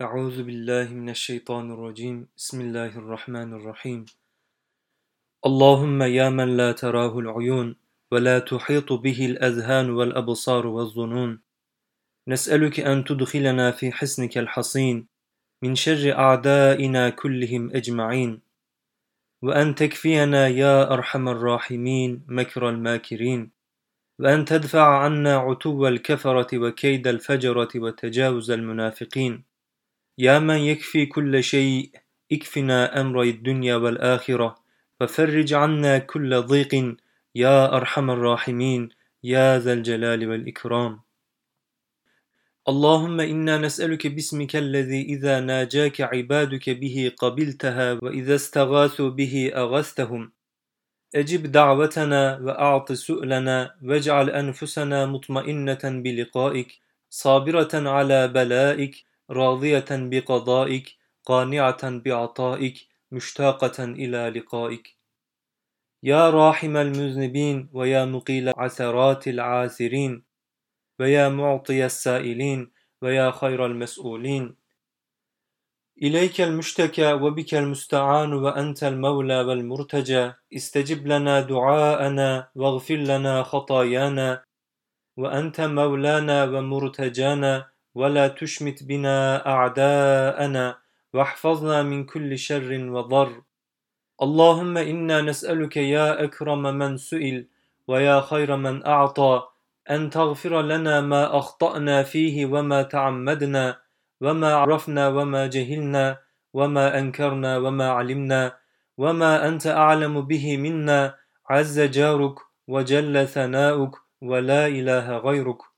أعوذ بالله من الشيطان الرجيم. بسم الله الرحمن الرحيم. اللهم يا من لا تراه العيون ولا تحيط به الأذهان والأبصار والظنون. نسألك أن تدخلنا في حسنك الحصين من شر أعدائنا كلهم أجمعين. وأن تكفينا يا أرحم الراحمين مكر الماكرين. وأن تدفع عنا عتو الكفرة وكيد الفجرة وتجاوز المنافقين. يا من يكفي كل شيء اكفنا أمر الدنيا والآخرة وفرج عنا كل ضيق يا أرحم الراحمين يا ذا الجلال والإكرام. اللهم إنا نسألك باسمك الذي إذا ناجاك عبادك به قبلتها وإذا استغاثوا به أغثتهم أجب دعوتنا وأعط سؤلنا واجعل أنفسنا مطمئنة بلقائك صابرة على بلائك راضية بقضائك قانعة بعطائك مشتاقة إلى لقائك. يا راحم المذنبين ويا مقيل عثرات العاثرين ويا معطي السائلين ويا خير المسؤولين. إليك المشتكى وبك المستعان وأنت المولى والمرتجى. استجب لنا دعاءنا واغفر لنا خطايانا وأنت مولانا ومرتجانا. ولا تشمت بنا أعداءنا واحفظنا من كل شر وضر. اللهم إنا نسألك يا أكرم من سئل ويا خير من أعطى أن تغفر لنا ما أخطأنا فيه وما تعمدنا وما عرفنا وما جهلنا وما أنكرنا وما علمنا وما أنت أعلم به منا. عز جارك وجل ثناؤك ولا إله غيرك.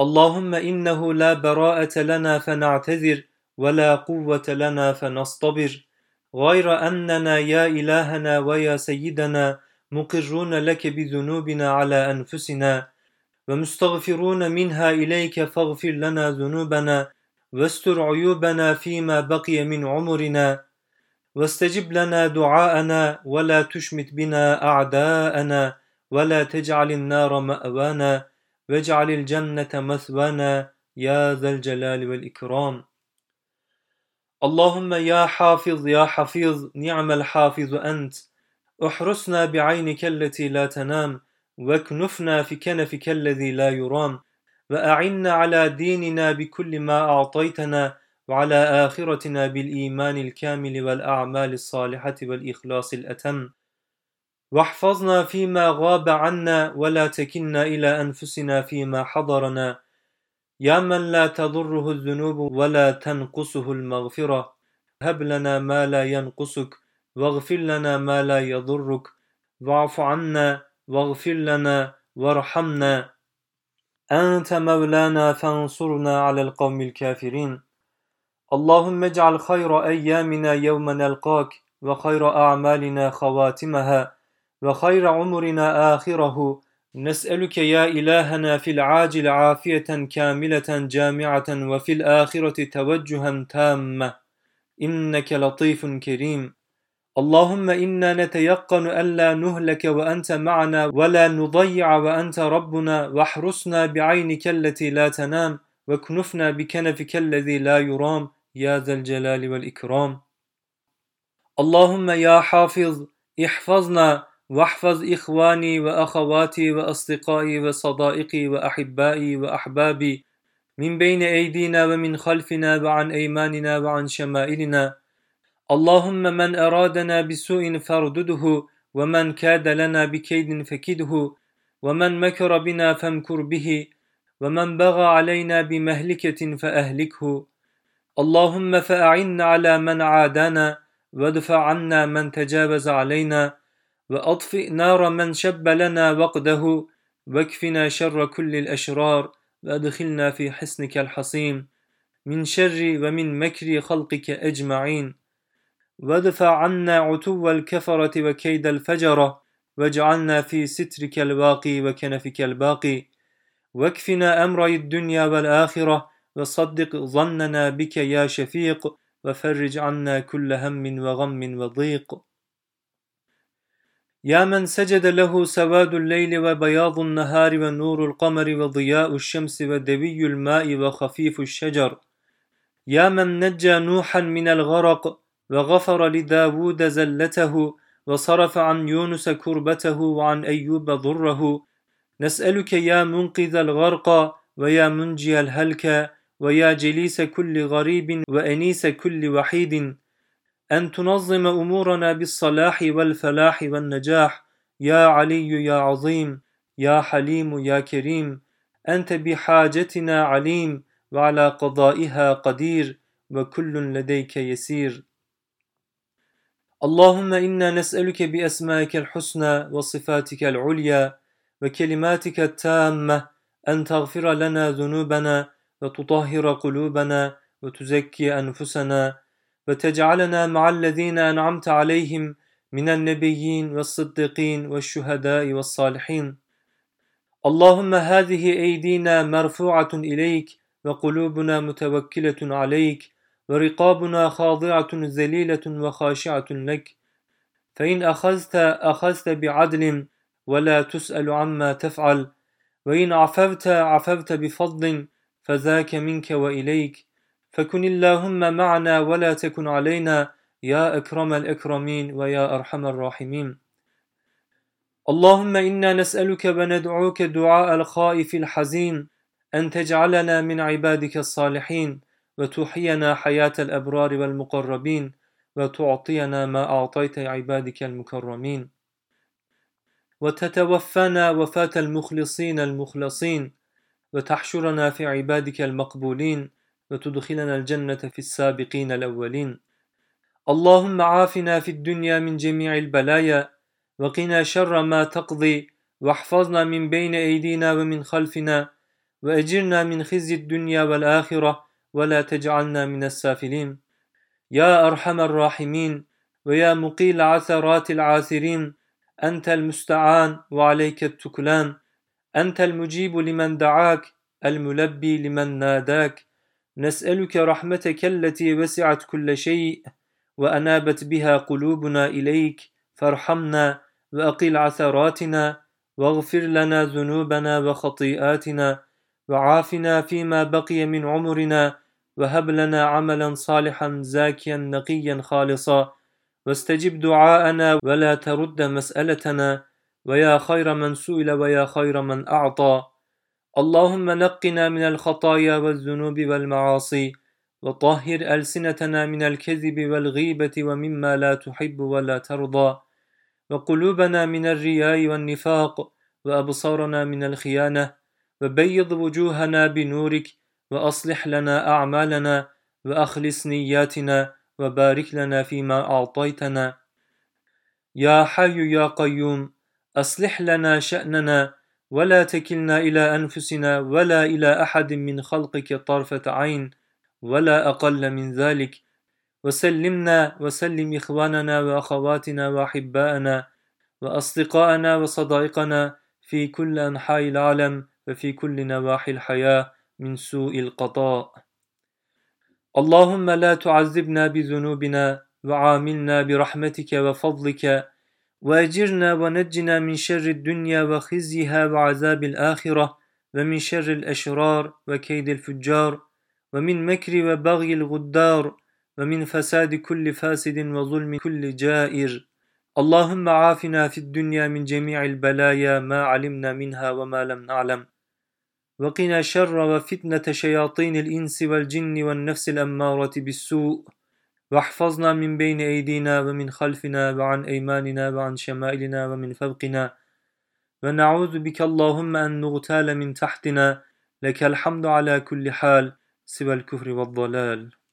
اللهم إنه لا براءة لنا فنعتذر ولا قوة لنا فنصطبر. غير أننا يا إلهنا ويا سيدنا مقرون لك بذنوبنا على أنفسنا ومستغفرون منها إليك فاغفر لنا ذنوبنا واستر عيوبنا فيما بقي من عمرنا واستجب لنا دعاءنا ولا تشمت بنا أعداءنا ولا تجعل النار مأوانا واجعل الجنة مثوانا يا ذا الجلال والإكرام. اللهم يا حافظ يا حفيظ نعم الحافظ أنت. احرسنا بعينك التي لا تنام واكنفنا في كنفك الذي لا يرام. وأعنا على ديننا بكل ما أعطيتنا وعلى آخرتنا بالإيمان الكامل والأعمال الصالحة والإخلاص الأتم. واحفظنا فيما غاب عنا ولا تكلنا إلى أنفسنا فيما حضرنا. يا من لا تضره الذنوب ولا تنقصه المغفرة. هب لنا ما لا ينقصك واغفر لنا ما لا يضرك. واعف عنا واغفر لنا وارحمنا. أنت مولانا فانصرنا على القوم الكافرين. اللهم اجعل خير أيامنا يوم نلقاك وخير أعمالنا خواتمها. وخير عمرنا آخره. نسألك يا إلهنا في العاجل عافية كاملة جامعة وفي الآخرة توجها تامة إنك لطيف كريم. اللهم إنا نتيقن ألا نهلك وأنت معنا ولا نضيع وأنت ربنا. واحرسنا بعينك التي لا تنام واكنفنا بكنفك الذي لا يرام. يا ذا الجلال والإكرام. اللهم يا حافظ احفظنا واحفظ إخواني وأخواتي وأصدقائي وصدائقي وأحبائي وأحبابي من بين أيدينا ومن خلفنا وعن أيماننا وعن شمائلنا. اللهم من أرادنا بسوء فاردده ومن كاد لنا بكيد فكده ومن مكر بنا فامكر به ومن بغى علينا بمهلكة فأهلكه. اللهم فأعنا على من عادانا وادفع عنا من تجاوز علينا. وأطفئ نار من شب لنا وقده واكفنا شر كل الأشرار وأدخلنا في حسنك الحصين. من شر ومن مكر خلقك أجمعين. وادفع عنا عتو الكفرة وكيد الفجرة واجعلنا في سترك الواقي وكنفك الباقي. واكفنا أمر الدنيا والآخرة وصدق ظننا بك يا شفيق وفرج عنا كل هم وغم وضيق. يا من سجد له سواد الليل وبياض النهار ونور القمر وضياء الشمس ودوي الماء وخفيف الشجر يا من نجى نوحا من الغرق وغفر لداود زلته وصرف عن يونس كربته وعن أيوب ضره نسألك يا منقذ الغرق ويا منجي الهلك ويا جليس كل غريب وأنيس كل وحيد أن تنظم أمورنا بالصلاح والفلاح والنجاح. يا علي يا عظيم يا حليم يا كريم. أنت بحاجتنا عليم وعلى قضائها قدير وكل لديك يسير. اللهم إنا نسألك بأسمائك الحسنى وصفاتك العليا وكلماتك التامة أن تغفر لنا ذنوبنا وتطهر قلوبنا وتزكي أنفسنا وتجعلنا مع الذين أنعمت عليهم من النبيين والصديقين والشهداء والصالحين. اللهم هذه أيدينا مرفوعة إليك وقلوبنا متوكلة عليك ورقابنا خاضعة ذليلة وخاشعة لك. فإن أخذت أخذت بعدل ولا تسأل عما تفعل. وإن عفوت عفوت بفضل فذاك منك وإليك. فكن اللهم معنا ولا تكن علينا يا أكرم الأكرمين ويا أرحم الراحمين. اللهم إنا نسألك وندعوك دعاء الخائف الحزين أن تجعلنا من عبادك الصالحين وتحيينا حياة الأبرار والمقربين وتعطينا ما أعطيت عبادك المكرمين. وتتوفانا وفاة المخلصين المخلصين وتحشرنا في عبادك المقبولين وتدخلنا الجنة في السابقين الأولين. اللهم عافنا في الدنيا من جميع البلايا وقنا شر ما تقضي واحفظنا من بين أيدينا ومن خلفنا وأجرنا من خزي الدنيا والآخرة ولا تجعلنا من السافلين. يا أرحم الراحمين ويا مقيل عثرات العاثرين أنت المستعان وعليك التكلان. أنت المجيب لمن دعاك الملبي لمن ناداك. نسألك رحمتك التي وسعت كل شيء وأنابت بها قلوبنا إليك فارحمنا وأقل عثراتنا واغفر لنا ذنوبنا وخطيئاتنا وعافنا فيما بقي من عمرنا وهب لنا عملا صالحا زاكيا نقيا خالصا. واستجب دعاءنا ولا ترد مسألتنا ويا خير من سئل ويا خير من أعطى. اللهم نقنا من الخطايا والذنوب والمعاصي وطهر ألسنتنا من الكذب والغيبة ومما لا تحب ولا ترضى وقلوبنا من الرياء والنفاق وأبصارنا من الخيانة وبيض وجوهنا بنورك وأصلح لنا أعمالنا وأخلص نياتنا وبارك لنا فيما أعطيتنا. يا حي يا قيوم أصلح لنا شأننا ولا تكلنا إلى أنفسنا ولا إلى أحد من خلقك طرفة عين ولا أقل من ذلك. وسلمنا وسلم إخواننا وأخواتنا وأحباءنا وأصدقاءنا وصدائقنا في كل أنحاء العالم وفي كل نواحي الحياة من سوء القضاء. اللهم لا تعذبنا بذنوبنا وعاملنا برحمتك وفضلك وأجرنا ونجنا من شر الدنيا وخزيها وعذاب الآخرة ومن شر الأشرار وكيد الفجار ومن مكر وبغي الغدار ومن فساد كل فاسد وظلم كل جائر. اللهم عافنا في الدنيا من جميع البلايا ما علمنا منها وما لم نعلم. وقنا شر وفتنة شياطين الإنس والجن والنفس الأمارة بالسوء. واحفظنا من بين أيدينا ومن خلفنا وعن أيماننا وعن شمائلنا ومن فوقنا. ونعوذ بك اللهم أن نغتال من تحتنا. لك الحمد على كل حال سوى الكفر والضلال.